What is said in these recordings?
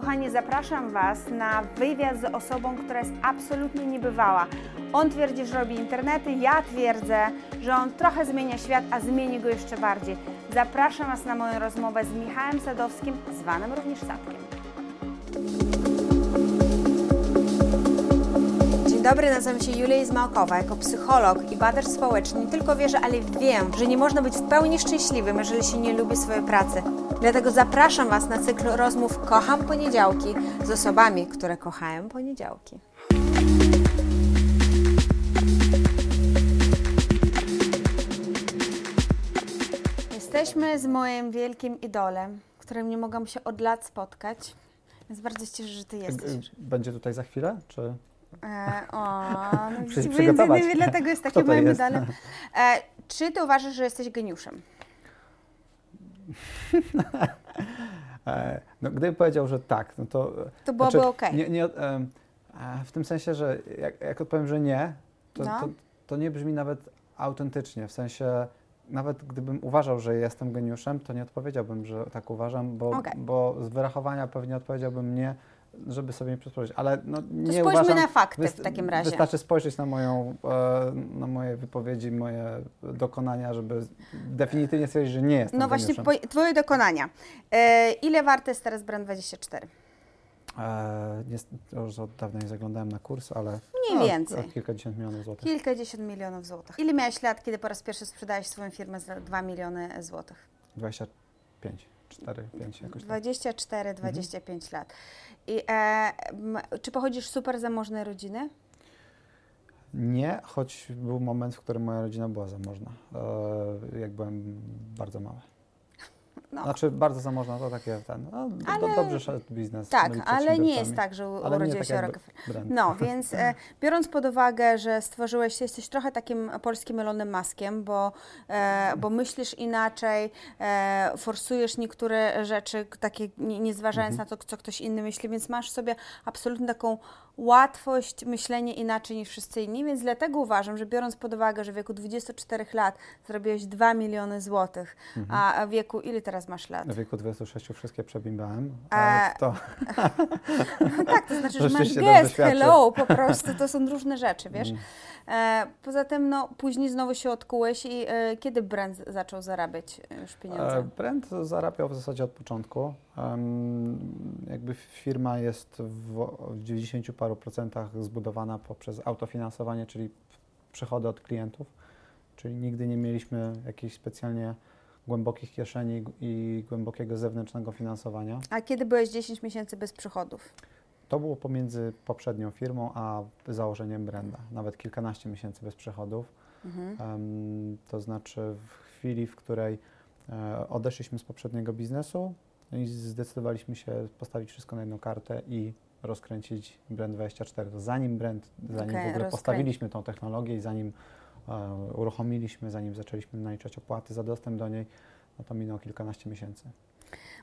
Kochani, zapraszam Was na wywiad z osobą, która jest absolutnie niebywała. On twierdzi, że robi internety, ja twierdzę, że on trochę zmienia świat, a zmieni go jeszcze bardziej. Zapraszam Was na moją rozmowę z Michałem Sadowskim, zwanym również Sadkiem. Dzień dobry, nazywam się Julia Izmałkowa. Jako psycholog i badacz społeczny nie tylko wierzę, ale wiem, że nie można być w pełni szczęśliwym, jeżeli się nie lubi swojej pracy. Dlatego zapraszam Was na cykl rozmów Kocham Poniedziałki z osobami, które kochają poniedziałki. Jesteśmy z moim wielkim idolem, którym nie mogłam się od lat spotkać. Więc bardzo się cieszę, że Ty jesteś. Będzie tutaj za chwilę, czy... E, o, no, między innymi dlatego jest to moim jest? idolem. E, czy Ty uważasz, że jesteś geniuszem? E, No, gdybym powiedział, że tak, no to... To byłoby ok. Nie, nie, e, w tym sensie, że jak, jak odpowiem, że nie, to, No. to, to nie brzmi nawet autentycznie. W sensie, nawet gdybym uważał, że jestem geniuszem, to nie odpowiedziałbym, że tak uważam, bo, Okej. bo z wyrachowania pewnie odpowiedziałbym nie, żeby sobie nie. Ale no, To nie spójrzmy uważam... na fakty w takim razie. Wystarczy spojrzeć na, moją, e, na moje wypowiedzi, moje dokonania, żeby definitywnie stwierdzić, że nie jestem No właśnie, po, Twoje dokonania. E, ile warte jest teraz Brand24? E, już od dawna nie zaglądałem na kurs, ale Mniej no, więcej. kilkadziesiąt milionów złotych. Kilkadziesiąt milionów złotych. Ile miałeś lat, kiedy po raz pierwszy sprzedałeś swoją firmę za 2 miliony złotych? 25, 4, 5 jakoś tak. 24, 25 Mhm. lat. I e, m, czy pochodzisz z super zamożnej rodziny? Nie, choć był moment, w którym moja rodzina była zamożna, e, jak byłem bardzo mały. No. Znaczy bardzo zamożna, to takie ten, no, do, Ale- dobrze szedł biznes. Tak, ale nie jest tak, że Ale urodziłeś tak się Rockefeller. No, więc e, biorąc pod uwagę, że stworzyłeś, jesteś trochę takim polskim Elonem Maskiem, bo, e, bo myślisz inaczej, e, forsujesz niektóre rzeczy, takie nie, nie zważając Mhm. na to, co ktoś inny myśli, więc masz w sobie absolutnie taką łatwość myślenia inaczej niż wszyscy inni, więc dlatego uważam, że biorąc pod uwagę, że w wieku 24 lat zrobiłeś 2 miliony złotych, Mhm. a w wieku, ile teraz masz lat? W wieku 26 wszystkie przebimbałem, A- ale to No tak, to znaczy, że masz gest, hello, po prostu, to są różne rzeczy, wiesz. Mm. E, poza tym, no, później znowu się odkułeś i e, kiedy brand zaczął zarabiać e, już pieniądze? E, Brand zarabiał w zasadzie od początku. Jakby firma jest w, w 90 paru procentach zbudowana poprzez autofinansowanie, czyli przychody od klientów. Czyli nigdy nie mieliśmy jakichś specjalnie głębokich kieszeni i głębokiego zewnętrznego finansowania. A kiedy byłeś 10 miesięcy bez przychodów? To było pomiędzy poprzednią firmą a założeniem branda. Nawet kilkanaście miesięcy bez przychodów. Mhm. Em, To znaczy w chwili, w której e, odeszliśmy z poprzedniego biznesu no i zdecydowaliśmy się postawić wszystko na jedną kartę i rozkręcić Brand24. To Zanim brand, zanim Okej, w ogóle postawiliśmy tą technologię i zanim e, uruchomiliśmy, zanim zaczęliśmy naliczać opłaty za dostęp do niej, no to minęło kilkanaście miesięcy.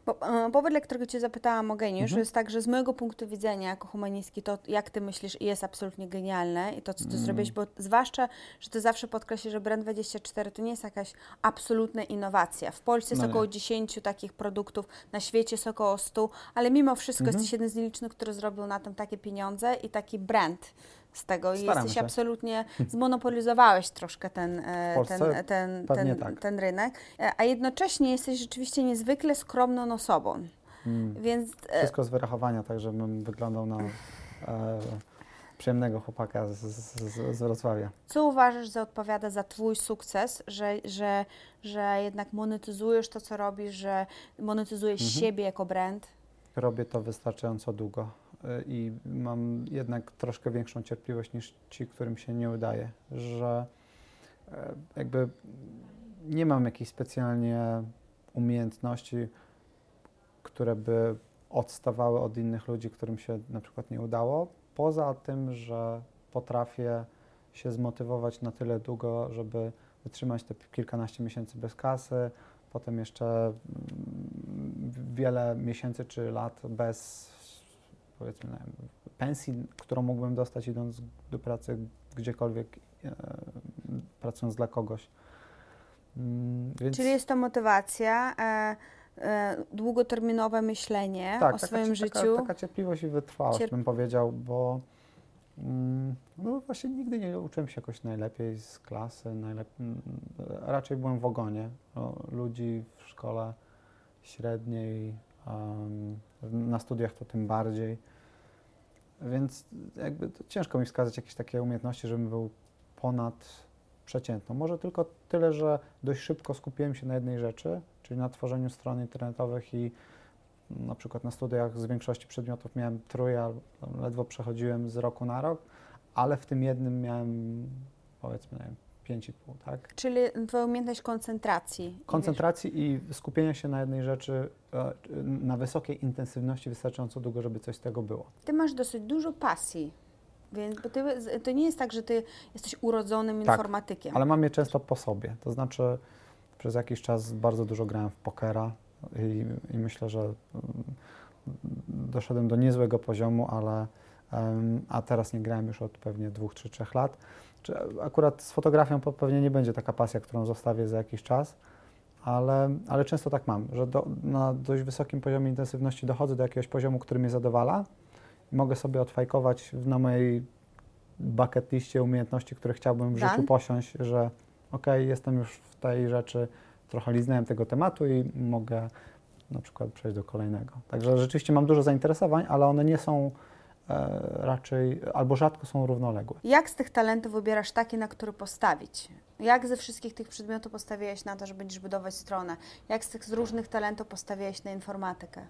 Bo, e, powód, dla którego Cię zapytałam o geniusz, Mhm. jest tak, że z mojego punktu widzenia jako humanistki, to jak Ty myślisz jest absolutnie genialne i to, co Ty Mm. zrobiłeś, bo zwłaszcza, że Ty zawsze podkreślisz, że Brand24 to nie jest jakaś absolutna innowacja. W Polsce jest No nie. około 10 takich produktów, na świecie jest około 100, ale mimo wszystko Mhm. jesteś jeden z nielicznych, który zrobił na tym takie pieniądze i taki brand z tego i Staramy jesteś się. absolutnie, zmonopolizowałeś troszkę ten, e, W Polsce ten, ten, ten, tak. ten rynek, E, a jednocześnie jesteś rzeczywiście niezwykle skromną osobą. Mm. Więc e, Wszystko z wyrachowania, tak żebym wyglądał na e, przyjemnego chłopaka z, z, z, Wrocławia. co uważasz, że odpowiada za Twój sukces, że, że, że jednak monetyzujesz to, co robisz, że monetyzujesz Mhm. siebie jako brand? robię to wystarczająco długo i mam jednak troszkę większą cierpliwość niż ci, którym się nie udaje, że e, jakby nie mam jakichś specjalnie umiejętności, które by odstawały od innych ludzi, którym się na przykład nie udało, poza tym, że potrafię się zmotywować na tyle długo, żeby wytrzymać te kilkanaście miesięcy bez kasy, potem jeszcze mm, wiele miesięcy czy lat bez powiedzmy wiem, pensji, którą mógłbym dostać idąc do pracy gdziekolwiek, e, pracując dla kogoś. Mm, Więc Czyli jest to motywacja. E, e, długoterminowe myślenie tak, o taka, swoim taka, życiu. Taka cierpliwość i wytrwałość, Cierp- bym powiedział, bo mm, no właśnie nigdy nie uczyłem się jakoś najlepiej z klasy, najlep- raczej byłem w ogonie ludzi w szkole średniej, na studiach to tym bardziej, więc jakby ciężko mi wskazać jakieś takie umiejętności, żebym był ponad przeciętną. Może tylko tyle, że dość szybko skupiłem się na jednej rzeczy, czyli na tworzeniu stron internetowych i na przykład na studiach z większości przedmiotów miałem trójkę, ledwo przechodziłem z roku na rok, ale w tym jednym miałem powiedzmy 5,5, tak? Czyli twoja umiejętność koncentracji. Koncentracji i skupienia się na jednej rzeczy e, na wysokiej intensywności wystarczająco długo, żeby coś z tego było. Wiesz, ty masz dosyć dużo pasji. Więc bo ty, to nie jest tak, że ty jesteś urodzonym Tak, informatykiem. Ale mam je często po sobie. To znaczy przez jakiś czas bardzo dużo grałem w pokera i, i myślę, że mm, doszedłem do niezłego poziomu, ale a teraz nie grałem już od pewnie dwóch czy trzech lat. Czy akurat z fotografią pewnie nie będzie taka pasja, którą zostawię za jakiś czas, ale, ale często tak mam, że do, na dość wysokim poziomie intensywności dochodzę do jakiegoś poziomu, który mnie zadowala i mogę sobie odfajkować w- na mojej bucket liście umiejętności, które chciałbym w Dan? życiu posiąść, że okej, jestem już w tej rzeczy, trochę liznąłem tego tematu i mogę na przykład przejść do kolejnego. Także rzeczywiście mam dużo zainteresowań, ale one nie są raczej, albo rzadko są równoległe. Jak z tych talentów wybierasz taki, na który postawić? Jak ze wszystkich tych przedmiotów postawiłeś na to, że będziesz budować stronę? Jak z tych z różnych talentów postawiłeś na informatykę?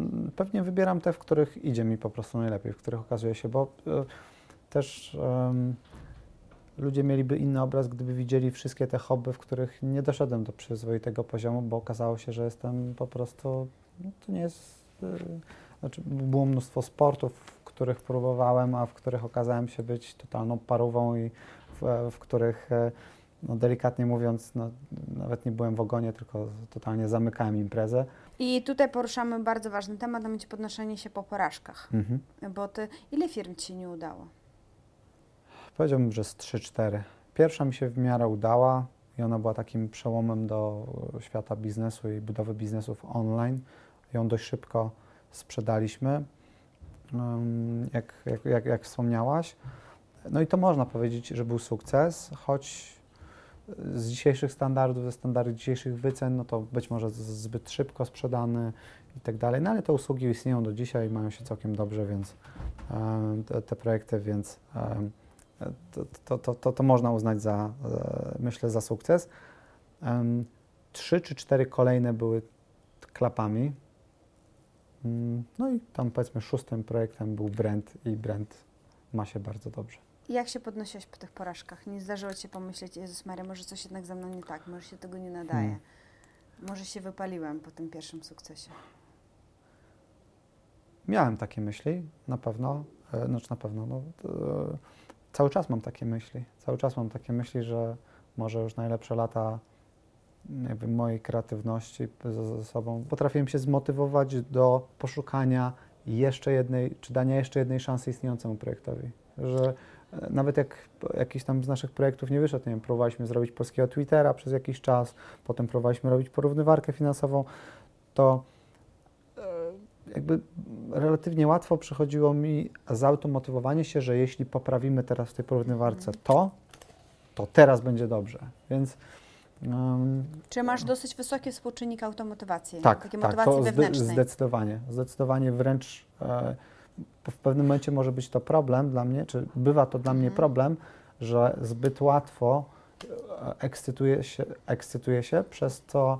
Mm, Pewnie wybieram te, w których idzie mi po prostu najlepiej, w których okazuje się, bo e, też em, ludzie mieliby inny obraz, gdyby widzieli wszystkie te hobby, w których nie doszedłem do przyzwoitego poziomu, bo okazało się, że jestem po prostu, no, to nie jest, e, znaczy było mnóstwo sportów, w których próbowałem, a w których okazałem się być totalną parową i w, w których e, no, delikatnie mówiąc, no, nawet nie byłem w ogonie, tylko totalnie zamykałem imprezę. I tutaj poruszamy bardzo ważny temat, a będzie podnoszenie się po porażkach. Mhm. Bo ty, ile firm ci nie udało? Powiedziałbym, że z 3-4. Pierwsza mi się w miarę udała i ona była takim przełomem do świata biznesu i budowy biznesów online. Ją dość szybko sprzedaliśmy, jak, jak, jak, jak wspomniałaś. No i to można powiedzieć, że był sukces, choć z dzisiejszych standardów, ze standardów dzisiejszych wycen, no to być może zbyt szybko sprzedany i tak dalej. No ale te usługi istnieją do dzisiaj i mają się całkiem dobrze, więc te, te projekty, więc to, to, to, to, można uznać za, e, myślę, za sukces. Trzy czy cztery kolejne były klapami. Mm, No i tam powiedzmy szóstym projektem był Brand i Brand ma się bardzo dobrze. Jak się podnosiłeś po tych porażkach? Nie zdarzyło ci się pomyśleć, Jezus Maria, może coś jednak ze mną nie tak, może się tego nie nadaje. Hmm. Może się wypaliłem po tym pierwszym sukcesie. Miałem takie myśli, na pewno, e, znaczy na pewno, no, e, cały czas mam takie myśli, cały czas mam takie myśli, że może już najlepsze lata mojej kreatywności za sobą. Potrafiłem się zmotywować do poszukania jeszcze jednej, czy dania jeszcze jednej szansy istniejącemu projektowi, że e, nawet jak jakiś tam z naszych projektów nie wyszedł, nie wiem, próbowaliśmy zrobić polskiego Twittera przez jakiś czas, potem próbowaliśmy robić porównywarkę finansową, to e, jakby relatywnie łatwo przychodziło mi zautomotywowanie się, że jeśli poprawimy teraz w tej porównywarce to, to teraz będzie dobrze. Więc Czy masz dosyć wysoki współczynnik automotywacji? tak, Takiej tak, motywacji to wewnętrznej. zdecydowanie, zdecydowanie wręcz e, w pewnym momencie może być to problem dla mnie, czy bywa to dla mnie Mhm. problem, że zbyt łatwo e, ekscytuję się, ekscytuję się, przez co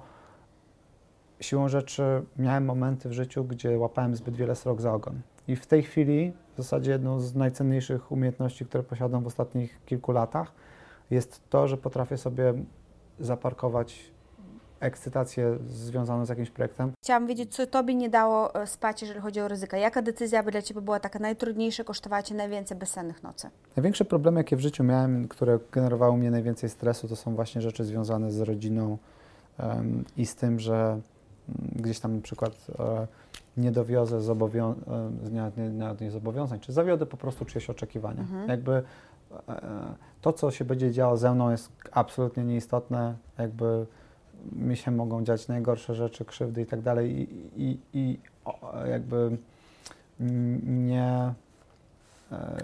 siłą rzeczy miałem momenty w życiu, gdzie łapałem zbyt wiele srok za ogon. I w tej chwili w zasadzie jedną z najcenniejszych umiejętności, które posiadam w ostatnich kilku latach, jest to, że potrafię sobie zaparkować ekscytację związaną z jakimś projektem. Chciałam wiedzieć, co Tobie nie dało e, spać, jeżeli chodzi o ryzyka. Jaka decyzja by dla Ciebie była taka najtrudniejsza, kosztowała Cię najwięcej bezsennych nocy? Największe problemy, jakie w życiu miałem, które generowały mnie najwięcej stresu, to są właśnie rzeczy związane z rodziną em, i z tym, że mm, gdzieś tam na przykład e, nie dowiozę zobowią- e, nie, nie, nie zobowiązań, czy zawiodę po prostu czyjeś oczekiwania. Mhm. Jakby to, co się będzie działo ze mną jest absolutnie nieistotne, jakby mi się mogą dziać najgorsze rzeczy, krzywdy i tak dalej i, i, i jakby nie, e,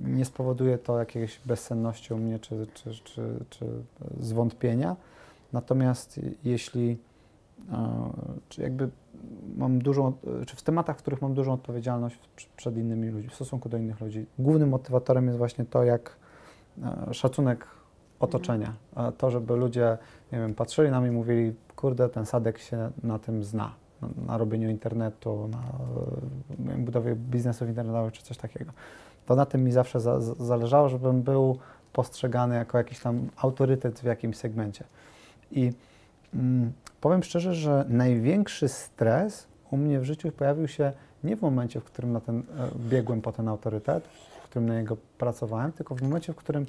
nie spowoduje to jakiejś bezsenności u mnie czy, czy, czy, czy zwątpienia. Natomiast jeśli e, jakby mam dużą, czy w tematach, w których mam dużą odpowiedzialność przed innymi ludźmi, w stosunku do innych ludzi, głównym motywatorem jest właśnie to, jak e, szacunek otoczenia. To, żeby ludzie, nie wiem, patrzyli na mnie i mówili, kurde, ten Sadek się na tym zna, na, robieniu internetu, na, na budowie biznesów internetowych czy coś takiego. To na tym mi zawsze za, zależało, żebym był postrzegany jako jakiś tam autorytet w jakimś segmencie. I mm, powiem szczerze, że największy stres u mnie w życiu pojawił się nie w momencie, w którym na ten, e, biegłem po ten autorytet, w którym na niego pracowałem, tylko w momencie, w którym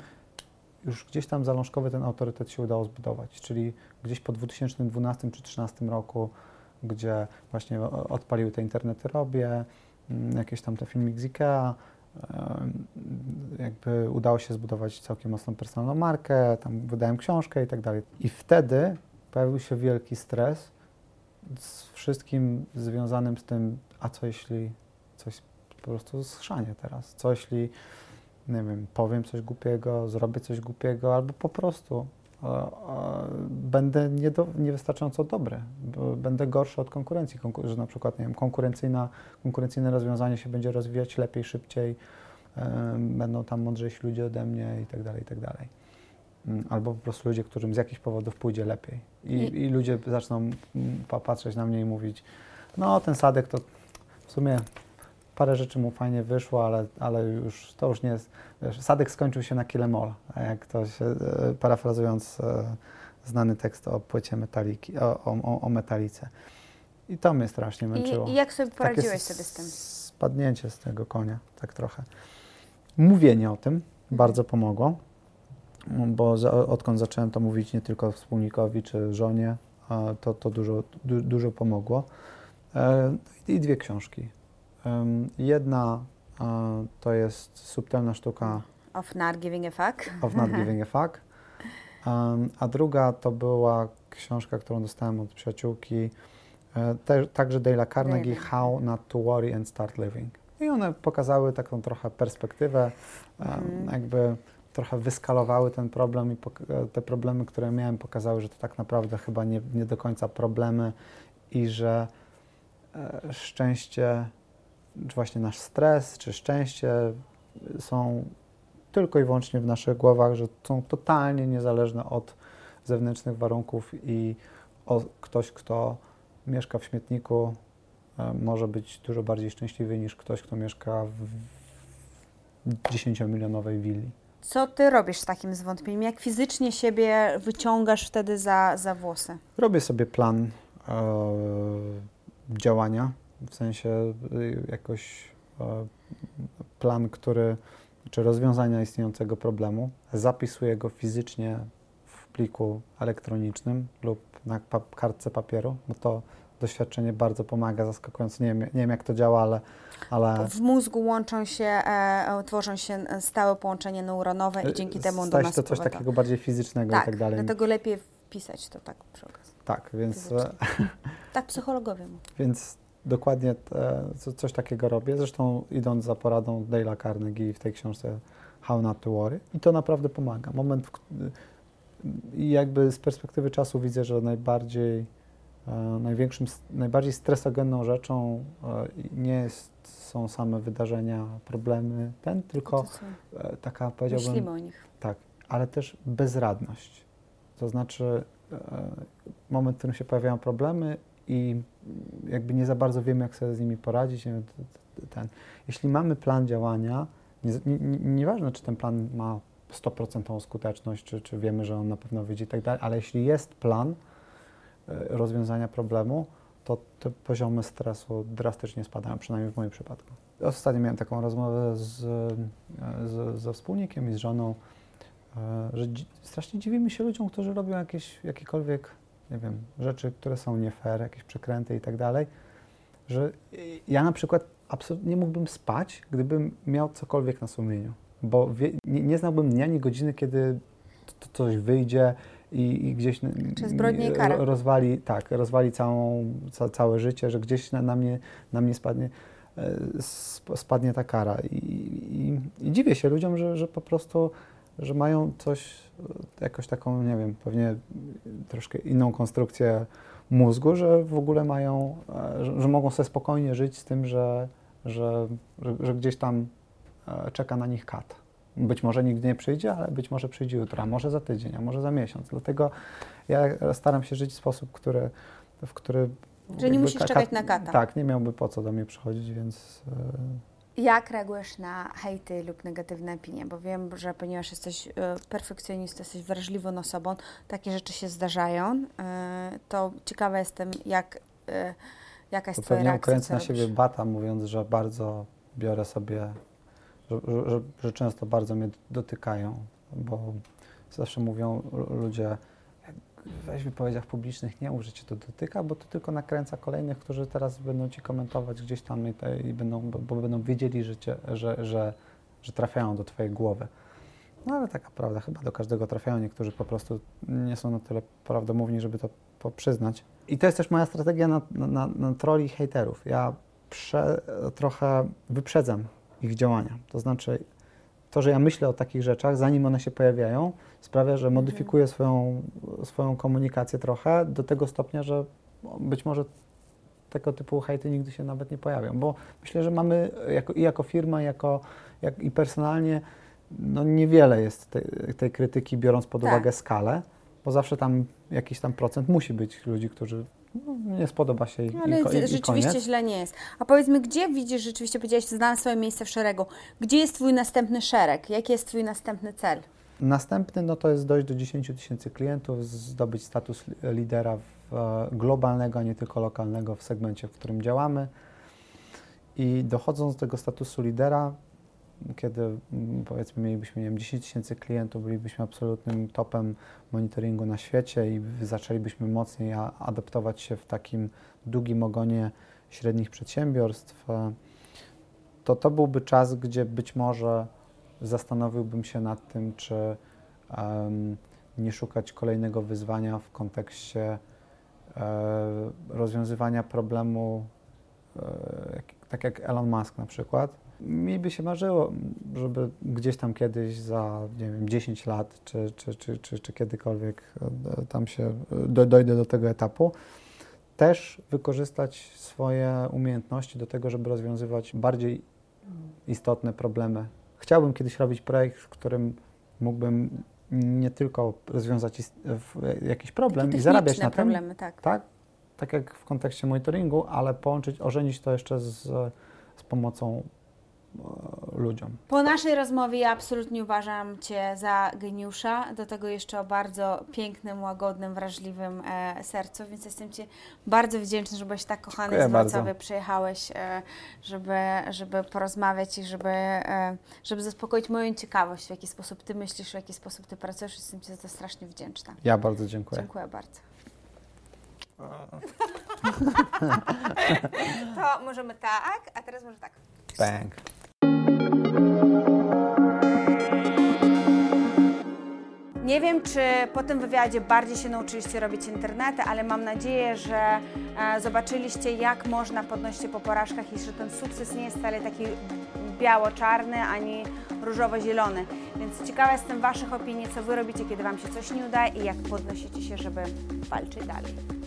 już gdzieś tam zalążkowy ten autorytet się udało zbudować, czyli gdzieś po 2012 czy 2013 roku, gdzie właśnie odpaliły te internety robię, mm, jakieś tam te filmiki z IKEA, jakby udało się zbudować całkiem mocną personalną markę, tam wydałem książkę i tak dalej. I wtedy pojawił się wielki stres z wszystkim związanym z tym, a co jeśli coś po prostu schrzanie teraz, co jeśli nie wiem, powiem coś głupiego, zrobię coś głupiego, albo po prostu e, e, będę niedo, niewystarczająco dobry, będę gorszy od konkurencji, Konkur że na przykład nie wiem, konkurencyjna, konkurencyjne rozwiązanie się będzie rozwijać lepiej, szybciej, e, będą tam mądrzejsi ludzie ode mnie i tak dalej, i tak dalej. Mm, albo po prostu ludzie, którym z jakichś powodów pójdzie lepiej. I, I... ludzie zaczną mm, patrzeć na mnie i mówić, no ten Sadek to w sumie parę rzeczy mu fajnie wyszło, ale, ale już to już nie jest. Wiesz, Sadek skończył się na kilemol, jak ktoś, e, parafrazując e, znany tekst o płycie metaliki, o, o, o metalice. I to mnie strasznie męczyło. I, i jak sobie poradziłeś sobie z tym? Spadnięcie z tego konia, tak trochę. Mówienie o tym mhm. bardzo pomogło, bo za, odkąd zacząłem to mówić nie tylko wspólnikowi czy żonie, to, to dużo, du, dużo pomogło. E, I dwie książki. Jedna to jest subtelna sztuka Of not giving a fuck. Of not giving a fuck. a druga to była książka, którą dostałem od przyjaciółki, e, te, także Dale'a Carnegie, How Not to Worry and Start Living. I one pokazały taką trochę perspektywę, mm. jakby trochę wyskalowały ten problem i te problemy, które miałem, pokazały, że to tak naprawdę chyba nie, nie do końca problemy i że e, szczęście czy właśnie nasz stres, czy szczęście są tylko i wyłącznie w naszych głowach, że są totalnie niezależne od zewnętrznych warunków i o, ktoś, kto mieszka w śmietniku, e, może być dużo bardziej szczęśliwy niż ktoś, kto mieszka w 10-milionowej willi. Co ty robisz z takim zwątpieniem? Jak fizycznie siebie wyciągasz wtedy za, za włosy? Robię sobie plan e, działania w sensie y, jakoś e, plan, który, czy rozwiązania istniejącego problemu, zapisuję go fizycznie w pliku elektronicznym lub na kartce papieru, bo to doświadczenie bardzo pomaga, zaskakująco. Nie wiem, nie wiem jak to działa, ale, ale... W mózgu łączą się, e, e tworzą się stałe połączenie neuronowe i dzięki temu do nas to coś takiego bardziej fizycznego tak, i tak dalej. dlatego lepiej wpisać to tak przy okazji. Tak, więc... tak psychologowie mówią. Więc dokładnie te, coś takiego robię. Zresztą idąc za poradą Dale'a Carnegie w tej książce How Not to Worry. I to naprawdę pomaga. Moment, i jakby z perspektywy czasu widzę, że najbardziej, e, największym, najbardziej stresogenną rzeczą e, nie jest, są same wydarzenia, problemy, ten, tylko e, taka, powiedziałbym... Myślimy o nich. Tak, ale też bezradność. To znaczy moment, w którym się pojawiają problemy i jakby nie za bardzo wiemy, jak sobie z nimi poradzić. Ten. Jeśli mamy plan działania, nieważne, nie, nie czy ten plan ma 100% skuteczność, czy, czy wiemy, że on na pewno wyjdzie i tak dalej, ale jeśli jest plan e, rozwiązania problemu, to te poziomy stresu drastycznie spadają, przynajmniej w moim przypadku. Ostatnio miałem taką rozmowę z, e, z, ze wspólnikiem i z żoną, e, że strasznie dziwimy się ludziom, którzy robią jakieś, jakiekolwiek nie wiem, rzeczy, które są nie fair, jakieś przekręty i tak dalej, że ja na przykład absolutnie nie mógłbym spać, gdybym miał cokolwiek na sumieniu, bo wie, nie, nie, znałbym dnia ani godziny, kiedy to, to coś wyjdzie i, i gdzieś rozwali, tak, rozwali całą, ca, całe życie, że gdzieś na, na, mnie, na mnie spadnie, e, sp- spadnie ta kara. I, i, I dziwię się ludziom, że, że po prostu, że mają coś, e, jakoś taką, nie wiem, pewnie troszkę inną konstrukcję mózgu, że w ogóle mają, e, że, że mogą sobie spokojnie żyć z tym, że, że, że, że gdzieś tam czeka na nich kat. Być może nigdy nie przyjdzie, ale być może przyjdzie jutro, a może za tydzień, a może za miesiąc. Dlatego ja staram się żyć w sposób, który, w który... Że nie musisz ka- czekać na kata. Tak, nie miałby po co do mnie przychodzić, więc e, Jak reagujesz na hejty lub negatywne opinie? Bo wiem, że ponieważ jesteś e, perfekcjonistą, jesteś wrażliwą osobą, takie rzeczy się zdarzają, e, to ciekawa jestem, jak, jaka jest to Twoja pewnie reakcja, ukręcę co na siebie bata, mówiąc, że bardzo biorę sobie, że, że, że, często bardzo mnie dotykają, bo zawsze mówią lu- ludzie, weź w wypowiedziach publicznych nie mów, że cię to dotyka, bo to tylko nakręca kolejnych, którzy teraz będą ci komentować gdzieś tam i, i będą, bo, bo będą wiedzieli, że, cię, że, że, że trafiają do twojej głowy. No ale taka prawda, chyba do każdego trafiają. Niektórzy po prostu nie są na tyle prawdomówni, żeby to przyznać. I to jest też moja strategia na, na, na troli i hejterów. Ja prze, trochę wyprzedzam ich działania. To znaczy, to, że ja myślę o takich rzeczach, zanim one się pojawiają, sprawia, że modyfikuję swoją, swoją komunikację trochę do tego stopnia, że być może tego typu hejty nigdy się nawet nie pojawią. Bo myślę, że mamy jako, i jako firma, jako, jak, i personalnie no niewiele jest tej, tej krytyki, biorąc pod Tak. uwagę skalę, bo zawsze tam jakiś tam procent musi być ludzi, którzy no, nie spodoba się i, No, Ale i, i, i rzeczywiście koniec. źle nie jest. A powiedz mi, gdzie widzisz rzeczywiście, powiedziałeś, znalazł swoje miejsce w szeregu. Gdzie jest Twój następny szereg? Jaki jest Twój następny cel? Następny no to jest dojść do 10 tysięcy klientów, zdobyć status li- lidera w, e, globalnego, a nie tylko lokalnego w segmencie, w którym działamy. I dochodząc do tego statusu lidera, kiedy mm, powiedzmy mielibyśmy nie wiem, 10 tysięcy klientów, bylibyśmy absolutnym topem monitoringu na świecie i zaczęlibyśmy mocniej adaptować się w takim długim ogonie średnich przedsiębiorstw, e, to to byłby czas, gdzie być może zastanowiłbym się nad tym, czy em, nie szukać kolejnego wyzwania w kontekście e, rozwiązywania problemu, e, tak jak Elon Musk na przykład. Mi by się marzyło, żeby gdzieś tam kiedyś za, nie wiem, 10 lat, czy, czy, czy, czy, czy kiedykolwiek e, tam się e, do, dojdę do tego etapu, też wykorzystać swoje umiejętności do tego, żeby rozwiązywać bardziej istotne problemy. Chciałbym kiedyś robić projekt, w którym mógłbym nie tylko rozwiązać w- jakiś problem i zarabiać na tym, problemy, tak. tak, tak jak w kontekście monitoringu, ale połączyć, ożenić to jeszcze z, z pomocą e, ludziom. Po naszej rozmowie ja absolutnie uważam Cię za geniusza, do tego jeszcze o bardzo pięknym, łagodnym, wrażliwym e, sercu, więc jestem Ci bardzo wdzięczna, że byłeś tak kochany Dziękuję z Wrocławia, bardzo. przyjechałeś, e, żeby, żeby porozmawiać i żeby, e, żeby zaspokoić moją ciekawość, w jaki sposób Ty myślisz, w jaki sposób Ty pracujesz. Jestem Ci za to strasznie wdzięczna. Ja bardzo dziękuję. Dziękuję bardzo. To możemy tak, a teraz może tak. Bang. Nie wiem, czy po tym wywiadzie bardziej się nauczyliście robić internety, ale mam nadzieję, że e, zobaczyliście, jak można podnosić się po porażkach i że ten sukces nie jest wcale taki biało-czarny ani różowo-zielony. Więc ciekawa jestem Waszych opinii, co Wy robicie, kiedy Wam się coś nie uda i jak podnosicie się, żeby walczyć dalej.